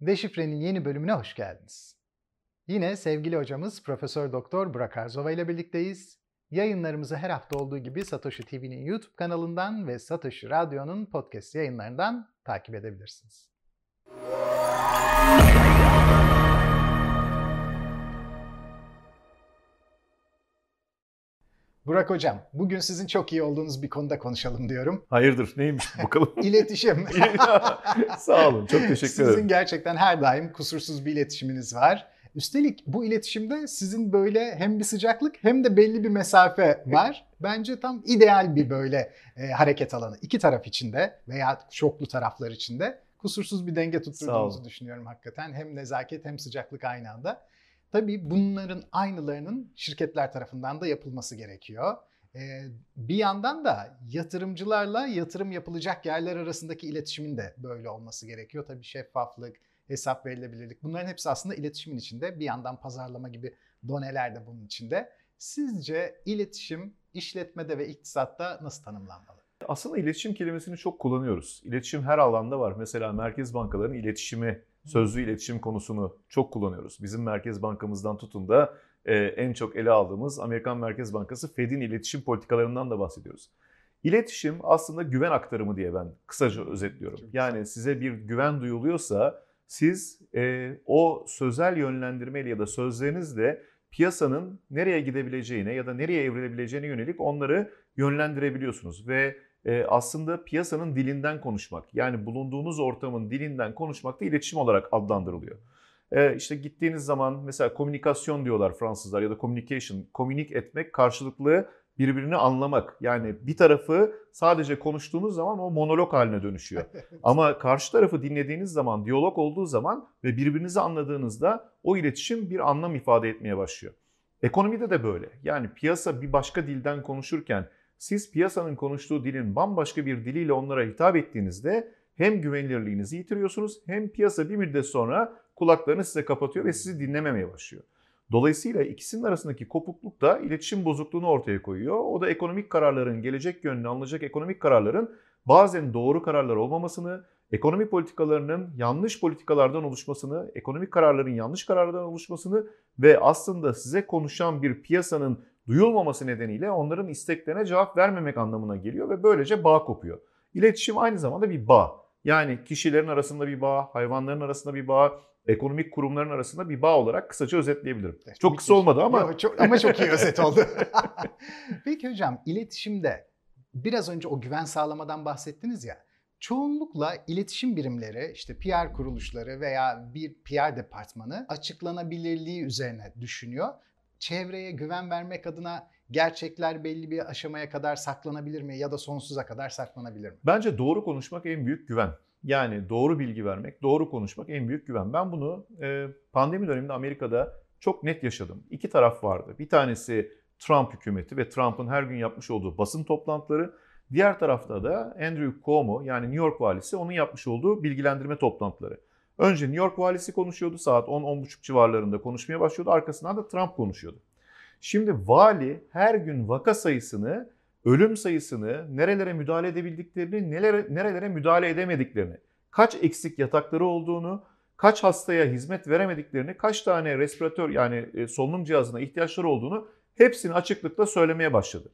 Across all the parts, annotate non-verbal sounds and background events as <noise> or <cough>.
Deşifre'nin yeni bölümüne hoş geldiniz. Yine sevgili hocamız Profesör Doktor Burak Arzova ile birlikteyiz. Yayınlarımızı her hafta olduğu gibi Satoshi TV'nin YouTube kanalından ve Satoshi Radyo'nun podcast yayınlarından takip edebilirsiniz. Burak Hocam, bugün sizin çok iyi olduğunuz bir konuda konuşalım diyorum. Hayırdır, neymiş bakalım? <laughs> İletişim. <laughs> Sağ olun, çok teşekkür ederim. Sizin gerçekten her daim kusursuz bir iletişiminiz var. Üstelik bu iletişimde sizin böyle hem bir sıcaklık hem de belli bir mesafe var. Bence tam ideal bir böyle e, hareket alanı. İki taraf içinde veya çoklu taraflar içinde kusursuz bir denge tutturduğunuzu düşünüyorum hakikaten. Hem nezaket hem sıcaklık aynı anda. Tabii bunların aynılarının şirketler tarafından da yapılması gerekiyor. Ee, bir yandan da yatırımcılarla yatırım yapılacak yerler arasındaki iletişimin de böyle olması gerekiyor. Tabii şeffaflık, hesap verilebilirlik bunların hepsi aslında iletişimin içinde. Bir yandan pazarlama gibi doneler de bunun içinde. Sizce iletişim işletmede ve iktisatta nasıl tanımlanmalı? Aslında iletişim kelimesini çok kullanıyoruz. İletişim her alanda var. Mesela merkez bankaların iletişimi sözlü iletişim konusunu çok kullanıyoruz. Bizim Merkez Bankamızdan tutun da e, en çok ele aldığımız Amerikan Merkez Bankası Fed'in iletişim politikalarından da bahsediyoruz. İletişim aslında güven aktarımı diye ben kısaca özetliyorum. Yani size bir güven duyuluyorsa siz e, o sözel yönlendirmeyle ya da sözlerinizle piyasanın nereye gidebileceğine ya da nereye evrilebileceğine yönelik onları yönlendirebiliyorsunuz ve aslında piyasanın dilinden konuşmak. Yani bulunduğunuz ortamın dilinden konuşmak da iletişim olarak adlandırılıyor. E, işte gittiğiniz zaman mesela komünikasyon diyorlar Fransızlar ya da communication, komünik etmek karşılıklı birbirini anlamak. Yani bir tarafı sadece konuştuğunuz zaman o monolog haline dönüşüyor. <laughs> Ama karşı tarafı dinlediğiniz zaman, diyalog olduğu zaman ve birbirinizi anladığınızda o iletişim bir anlam ifade etmeye başlıyor. Ekonomide de böyle. Yani piyasa bir başka dilden konuşurken siz piyasanın konuştuğu dilin bambaşka bir diliyle onlara hitap ettiğinizde hem güvenilirliğinizi yitiriyorsunuz hem piyasa bir müddet sonra kulaklarını size kapatıyor ve sizi dinlememeye başlıyor. Dolayısıyla ikisinin arasındaki kopukluk da iletişim bozukluğunu ortaya koyuyor. O da ekonomik kararların, gelecek yönlü alınacak ekonomik kararların bazen doğru kararlar olmamasını, ekonomi politikalarının yanlış politikalardan oluşmasını, ekonomik kararların yanlış kararlardan oluşmasını ve aslında size konuşan bir piyasanın duyulmaması nedeniyle onların isteklerine cevap vermemek anlamına geliyor ve böylece bağ kopuyor. İletişim aynı zamanda bir bağ. Yani kişilerin arasında bir bağ, hayvanların arasında bir bağ, ekonomik kurumların arasında bir bağ olarak kısaca özetleyebilirim. Evet, çok kısa olmadı ama. Yo, çok, ama çok iyi özet oldu. <laughs> Peki hocam iletişimde biraz önce o güven sağlamadan bahsettiniz ya. Çoğunlukla iletişim birimleri, işte PR kuruluşları veya bir PR departmanı açıklanabilirliği üzerine düşünüyor çevreye güven vermek adına gerçekler belli bir aşamaya kadar saklanabilir mi ya da sonsuza kadar saklanabilir mi? Bence doğru konuşmak en büyük güven. Yani doğru bilgi vermek, doğru konuşmak en büyük güven. Ben bunu e, pandemi döneminde Amerika'da çok net yaşadım. İki taraf vardı. Bir tanesi Trump hükümeti ve Trump'ın her gün yapmış olduğu basın toplantıları. Diğer tarafta da Andrew Cuomo yani New York valisi onun yapmış olduğu bilgilendirme toplantıları. Önce New York valisi konuşuyordu saat 10-10.30 civarlarında konuşmaya başlıyordu. Arkasından da Trump konuşuyordu. Şimdi vali her gün vaka sayısını, ölüm sayısını, nerelere müdahale edebildiklerini, nelere, nerelere müdahale edemediklerini, kaç eksik yatakları olduğunu, kaç hastaya hizmet veremediklerini, kaç tane respiratör yani e, solunum cihazına ihtiyaçları olduğunu hepsini açıklıkla söylemeye başladı.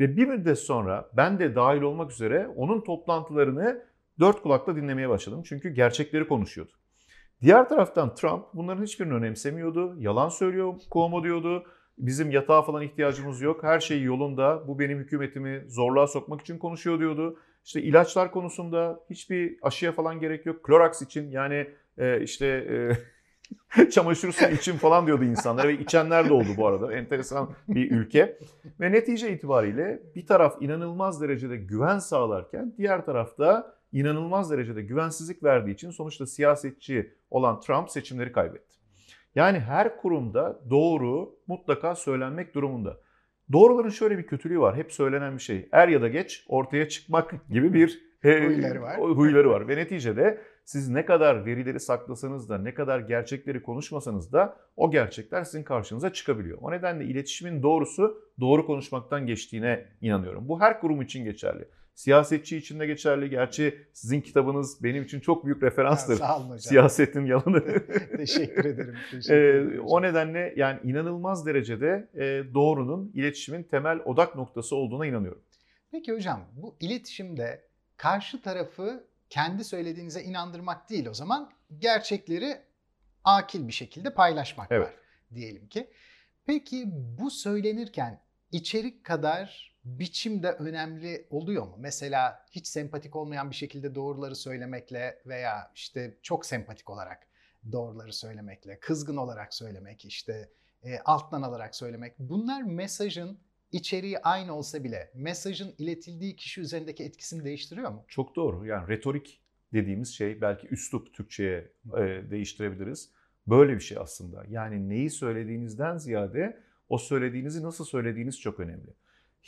Ve bir müddet sonra ben de dahil olmak üzere onun toplantılarını dört kulakla dinlemeye başladım. Çünkü gerçekleri konuşuyordu. Diğer taraftan Trump bunların hiçbirini önemsemiyordu. Yalan söylüyor, Cuomo diyordu. Bizim yatağa falan ihtiyacımız yok. Her şey yolunda. Bu benim hükümetimi zorluğa sokmak için konuşuyor diyordu. İşte ilaçlar konusunda hiçbir aşıya falan gerek yok. Clorox için yani e, işte e, <laughs> çamaşır suyu için falan diyordu insanlar ve içenler de oldu bu arada. Enteresan bir ülke. Ve netice itibariyle bir taraf inanılmaz derecede güven sağlarken diğer tarafta inanılmaz derecede güvensizlik verdiği için sonuçta siyasetçi olan Trump seçimleri kaybetti. Yani her kurumda doğru mutlaka söylenmek durumunda. Doğruların şöyle bir kötülüğü var. Hep söylenen bir şey. Er ya da geç ortaya çıkmak gibi bir e, huyları var. huyları var. Ve neticede siz ne kadar verileri saklasanız da, ne kadar gerçekleri konuşmasanız da o gerçekler sizin karşınıza çıkabiliyor. O nedenle iletişimin doğrusu doğru konuşmaktan geçtiğine inanıyorum. Bu her kurum için geçerli. Siyasetçi için de geçerli. Gerçi sizin kitabınız benim için çok büyük referanstır. Sağ olun hocam. Siyasetin yalanı. <laughs> Teşekkür ederim. <laughs> Teşekkür Ee, ederim o nedenle yani inanılmaz derecede e, doğrunun iletişimin temel odak noktası olduğuna inanıyorum. Peki hocam bu iletişimde karşı tarafı kendi söylediğinize inandırmak değil o zaman gerçekleri akil bir şekilde paylaşmak Evet. var diyelim ki. Peki bu söylenirken içerik kadar biçim de önemli oluyor mu? Mesela hiç sempatik olmayan bir şekilde doğruları söylemekle veya işte çok sempatik olarak doğruları söylemekle, kızgın olarak söylemek, işte e, alttan alarak söylemek. Bunlar mesajın içeriği aynı olsa bile mesajın iletildiği kişi üzerindeki etkisini değiştiriyor mu? Çok doğru. Yani retorik dediğimiz şey belki üslup Türkçe'ye e, değiştirebiliriz. Böyle bir şey aslında. Yani neyi söylediğinizden ziyade o söylediğinizi nasıl söylediğiniz çok önemli.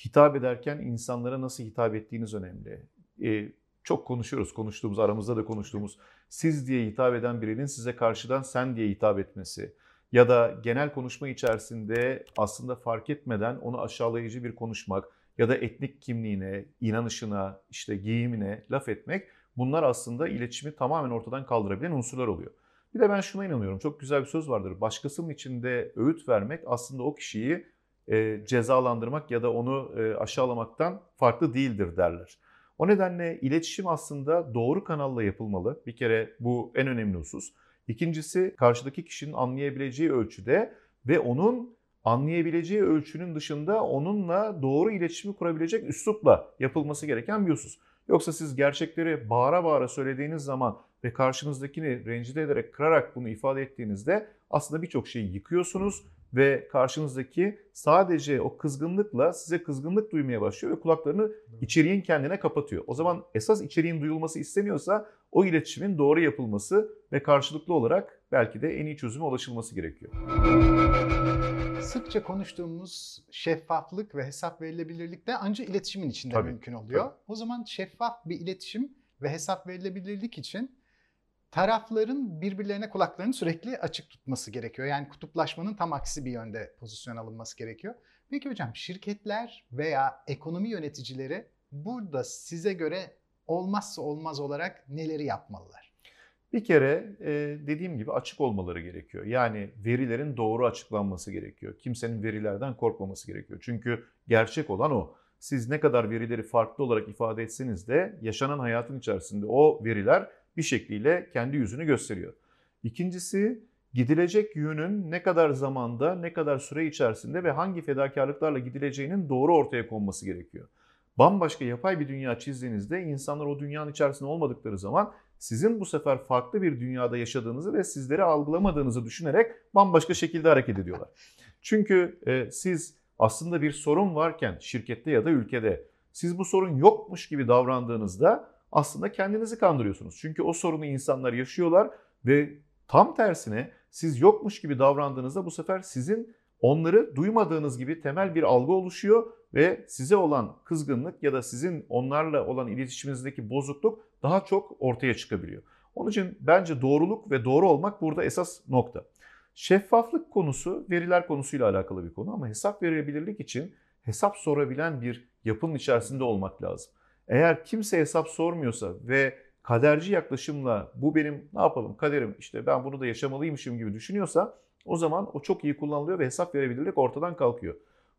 Hitap ederken insanlara nasıl hitap ettiğiniz önemli. E, çok konuşuyoruz, konuştuğumuz, aramızda da konuştuğumuz siz diye hitap eden birinin size karşıdan sen diye hitap etmesi ya da genel konuşma içerisinde aslında fark etmeden onu aşağılayıcı bir konuşmak ya da etnik kimliğine, inanışına, işte giyimine laf etmek bunlar aslında iletişimi tamamen ortadan kaldırabilen unsurlar oluyor. Bir de ben şuna inanıyorum. Çok güzel bir söz vardır. Başkasının içinde öğüt vermek aslında o kişiyi e, cezalandırmak ya da onu e, aşağılamaktan farklı değildir derler. O nedenle iletişim aslında doğru kanalla yapılmalı. Bir kere bu en önemli husus. İkincisi karşıdaki kişinin anlayabileceği ölçüde ve onun anlayabileceği ölçünün dışında onunla doğru iletişimi kurabilecek üslupla yapılması gereken bir husus. Yoksa siz gerçekleri bağıra bağıra söylediğiniz zaman ve karşınızdakini rencide ederek, kırarak bunu ifade ettiğinizde aslında birçok şeyi yıkıyorsunuz ve karşınızdaki sadece o kızgınlıkla size kızgınlık duymaya başlıyor ve kulaklarını içeriğin kendine kapatıyor. O zaman esas içeriğin duyulması isteniyorsa o iletişimin doğru yapılması ve karşılıklı olarak belki de en iyi çözüme ulaşılması gerekiyor. Sıkça konuştuğumuz şeffaflık ve hesap verilebilirlik de ancak iletişimin içinde Tabii, mümkün oluyor. tabii. O zaman şeffaf bir iletişim ve hesap verilebilirlik için tarafların birbirlerine kulaklarını sürekli açık tutması gerekiyor. Yani kutuplaşmanın tam aksi bir yönde pozisyon alınması gerekiyor. Peki hocam şirketler veya ekonomi yöneticileri burada size göre olmazsa olmaz olarak neleri yapmalılar? Bir kere e, dediğim gibi açık olmaları gerekiyor. Yani verilerin doğru açıklanması gerekiyor. Kimsenin verilerden korkmaması gerekiyor. Çünkü gerçek olan o. Siz ne kadar verileri farklı olarak ifade etseniz de yaşanan hayatın içerisinde o veriler bir şekliyle kendi yüzünü gösteriyor. İkincisi gidilecek yönün ne kadar zamanda, ne kadar süre içerisinde ve hangi fedakarlıklarla gidileceğinin doğru ortaya konması gerekiyor. Bambaşka yapay bir dünya çizdiğinizde insanlar o dünyanın içerisinde olmadıkları zaman sizin bu sefer farklı bir dünyada yaşadığınızı ve sizleri algılamadığınızı düşünerek bambaşka şekilde hareket ediyorlar. <laughs> Çünkü e, siz aslında bir sorun varken şirkette ya da ülkede siz bu sorun yokmuş gibi davrandığınızda aslında kendinizi kandırıyorsunuz. Çünkü o sorunu insanlar yaşıyorlar ve tam tersine siz yokmuş gibi davrandığınızda bu sefer sizin onları duymadığınız gibi temel bir algı oluşuyor ve size olan kızgınlık ya da sizin onlarla olan iletişiminizdeki bozukluk daha çok ortaya çıkabiliyor. Onun için bence doğruluk ve doğru olmak burada esas nokta. Şeffaflık konusu veriler konusuyla alakalı bir konu ama hesap verebilirlik için hesap sorabilen bir yapının içerisinde olmak lazım. Eğer kimse hesap sormuyorsa ve kaderci yaklaşımla bu benim ne yapalım kaderim işte ben bunu da yaşamalıymışım gibi düşünüyorsa o zaman o çok iyi kullanılıyor ve hesap verebilirlik ortadan kalkıyor.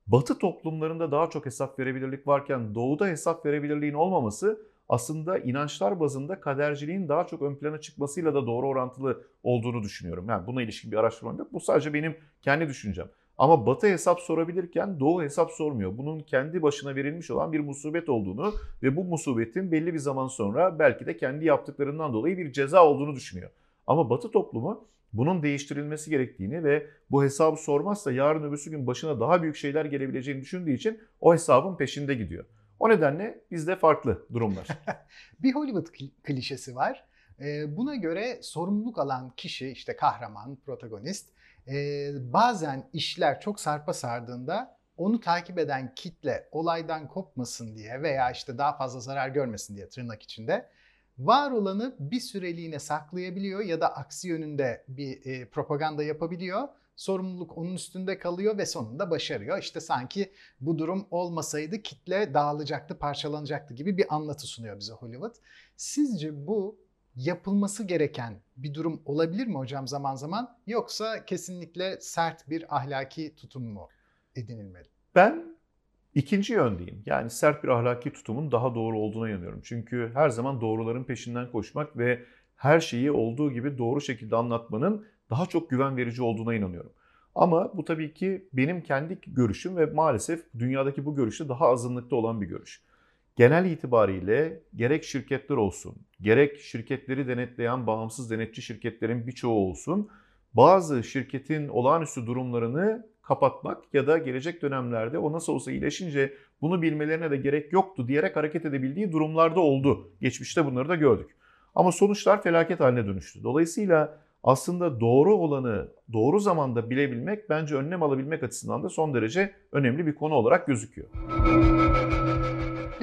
Batı toplumlarında daha çok hesap verebilirlik varken doğuda hesap verebilirliğin olmaması aslında inançlar bazında kaderciliğin daha çok ön plana çıkmasıyla da doğru orantılı olduğunu düşünüyorum. Yani buna ilişkin bir araştırmam yok. Bu sadece benim kendi düşüncem. Ama Batı hesap sorabilirken Doğu hesap sormuyor. Bunun kendi başına verilmiş olan bir musibet olduğunu ve bu musibetin belli bir zaman sonra belki de kendi yaptıklarından dolayı bir ceza olduğunu düşünüyor. Ama Batı toplumu bunun değiştirilmesi gerektiğini ve bu hesabı sormazsa yarın öbürsü gün başına daha büyük şeyler gelebileceğini düşündüğü için o hesabın peşinde gidiyor. O nedenle bizde farklı durumlar. <laughs> Bir Hollywood kli- klişesi var. Buna göre sorumluluk alan kişi işte kahraman, protagonist bazen işler çok sarpa sardığında onu takip eden kitle olaydan kopmasın diye veya işte daha fazla zarar görmesin diye tırnak içinde var olanı bir süreliğine saklayabiliyor ya da aksi yönünde bir propaganda yapabiliyor. Sorumluluk onun üstünde kalıyor ve sonunda başarıyor. İşte sanki bu durum olmasaydı kitle dağılacaktı, parçalanacaktı gibi bir anlatı sunuyor bize Hollywood. Sizce bu yapılması gereken bir durum olabilir mi hocam zaman zaman yoksa kesinlikle sert bir ahlaki tutum mu edinilmeli? Ben ikinci yöndeyim. Yani sert bir ahlaki tutumun daha doğru olduğuna inanıyorum. Çünkü her zaman doğruların peşinden koşmak ve her şeyi olduğu gibi doğru şekilde anlatmanın daha çok güven verici olduğuna inanıyorum. Ama bu tabii ki benim kendi görüşüm ve maalesef dünyadaki bu görüşte daha azınlıkta olan bir görüş. Genel itibariyle gerek şirketler olsun, gerek şirketleri denetleyen bağımsız denetçi şirketlerin birçoğu olsun, bazı şirketin olağanüstü durumlarını kapatmak ya da gelecek dönemlerde o nasıl olsa iyileşince bunu bilmelerine de gerek yoktu diyerek hareket edebildiği durumlarda oldu. Geçmişte bunları da gördük. Ama sonuçlar felaket haline dönüştü. Dolayısıyla aslında doğru olanı doğru zamanda bilebilmek bence önlem alabilmek açısından da son derece önemli bir konu olarak gözüküyor.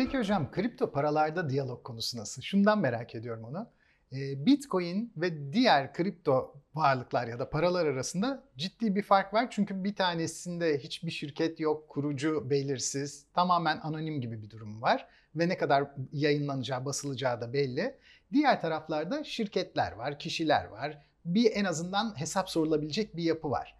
Peki hocam kripto paralarda diyalog konusu nasıl? Şundan merak ediyorum onu. Ee, Bitcoin ve diğer kripto varlıklar ya da paralar arasında ciddi bir fark var. Çünkü bir tanesinde hiçbir şirket yok, kurucu belirsiz, tamamen anonim gibi bir durum var. Ve ne kadar yayınlanacağı, basılacağı da belli. Diğer taraflarda şirketler var, kişiler var. Bir en azından hesap sorulabilecek bir yapı var.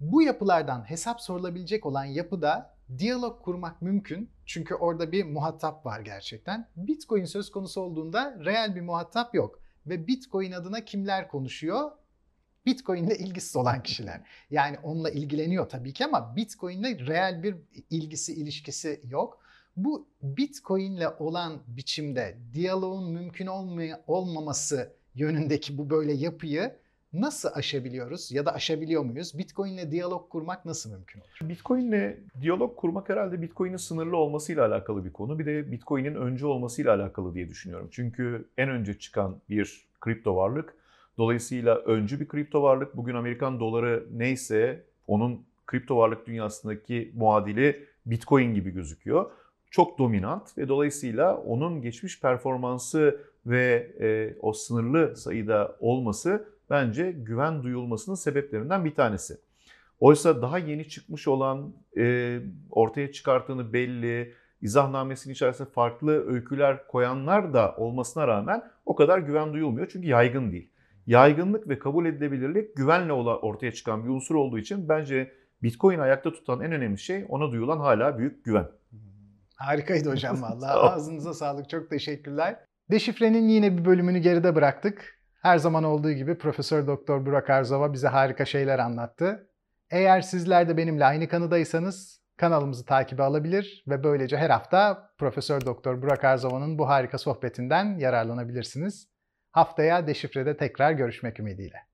Bu yapılardan hesap sorulabilecek olan yapıda diyalog kurmak mümkün. Çünkü orada bir muhatap var gerçekten. Bitcoin söz konusu olduğunda reel bir muhatap yok. Ve Bitcoin adına kimler konuşuyor? Bitcoin ile ilgisiz olan kişiler. Yani onunla ilgileniyor tabii ki ama Bitcoin ile reel bir ilgisi, ilişkisi yok. Bu Bitcoin ile olan biçimde diyaloğun mümkün olmay- olmaması yönündeki bu böyle yapıyı nasıl aşabiliyoruz ya da aşabiliyor muyuz? Bitcoin ile diyalog kurmak nasıl mümkün olur? Bitcoin'le diyalog kurmak herhalde Bitcoin'in sınırlı olmasıyla alakalı bir konu. Bir de Bitcoin'in öncü olmasıyla alakalı diye düşünüyorum. Çünkü en önce çıkan bir kripto varlık. Dolayısıyla öncü bir kripto varlık. Bugün Amerikan doları neyse onun kripto varlık dünyasındaki muadili Bitcoin gibi gözüküyor. Çok dominant ve dolayısıyla onun geçmiş performansı ve e, o sınırlı sayıda olması bence güven duyulmasının sebeplerinden bir tanesi. Oysa daha yeni çıkmış olan, e, ortaya çıkarttığını belli, izahnamesinin içerisinde farklı öyküler koyanlar da olmasına rağmen o kadar güven duyulmuyor. Çünkü yaygın değil. Yaygınlık ve kabul edilebilirlik güvenle ortaya çıkan bir unsur olduğu için bence Bitcoin ayakta tutan en önemli şey ona duyulan hala büyük güven. Harikaydı hocam <laughs> vallahi. Ağzınıza sağlık. Çok teşekkürler. Deşifre'nin yine bir bölümünü geride bıraktık. Her zaman olduğu gibi Profesör Doktor Burak Arzova bize harika şeyler anlattı. Eğer sizler de benimle aynı kanıdaysanız kanalımızı takibe alabilir ve böylece her hafta Profesör Doktor Burak Arzova'nın bu harika sohbetinden yararlanabilirsiniz. Haftaya Deşifre'de tekrar görüşmek ümidiyle.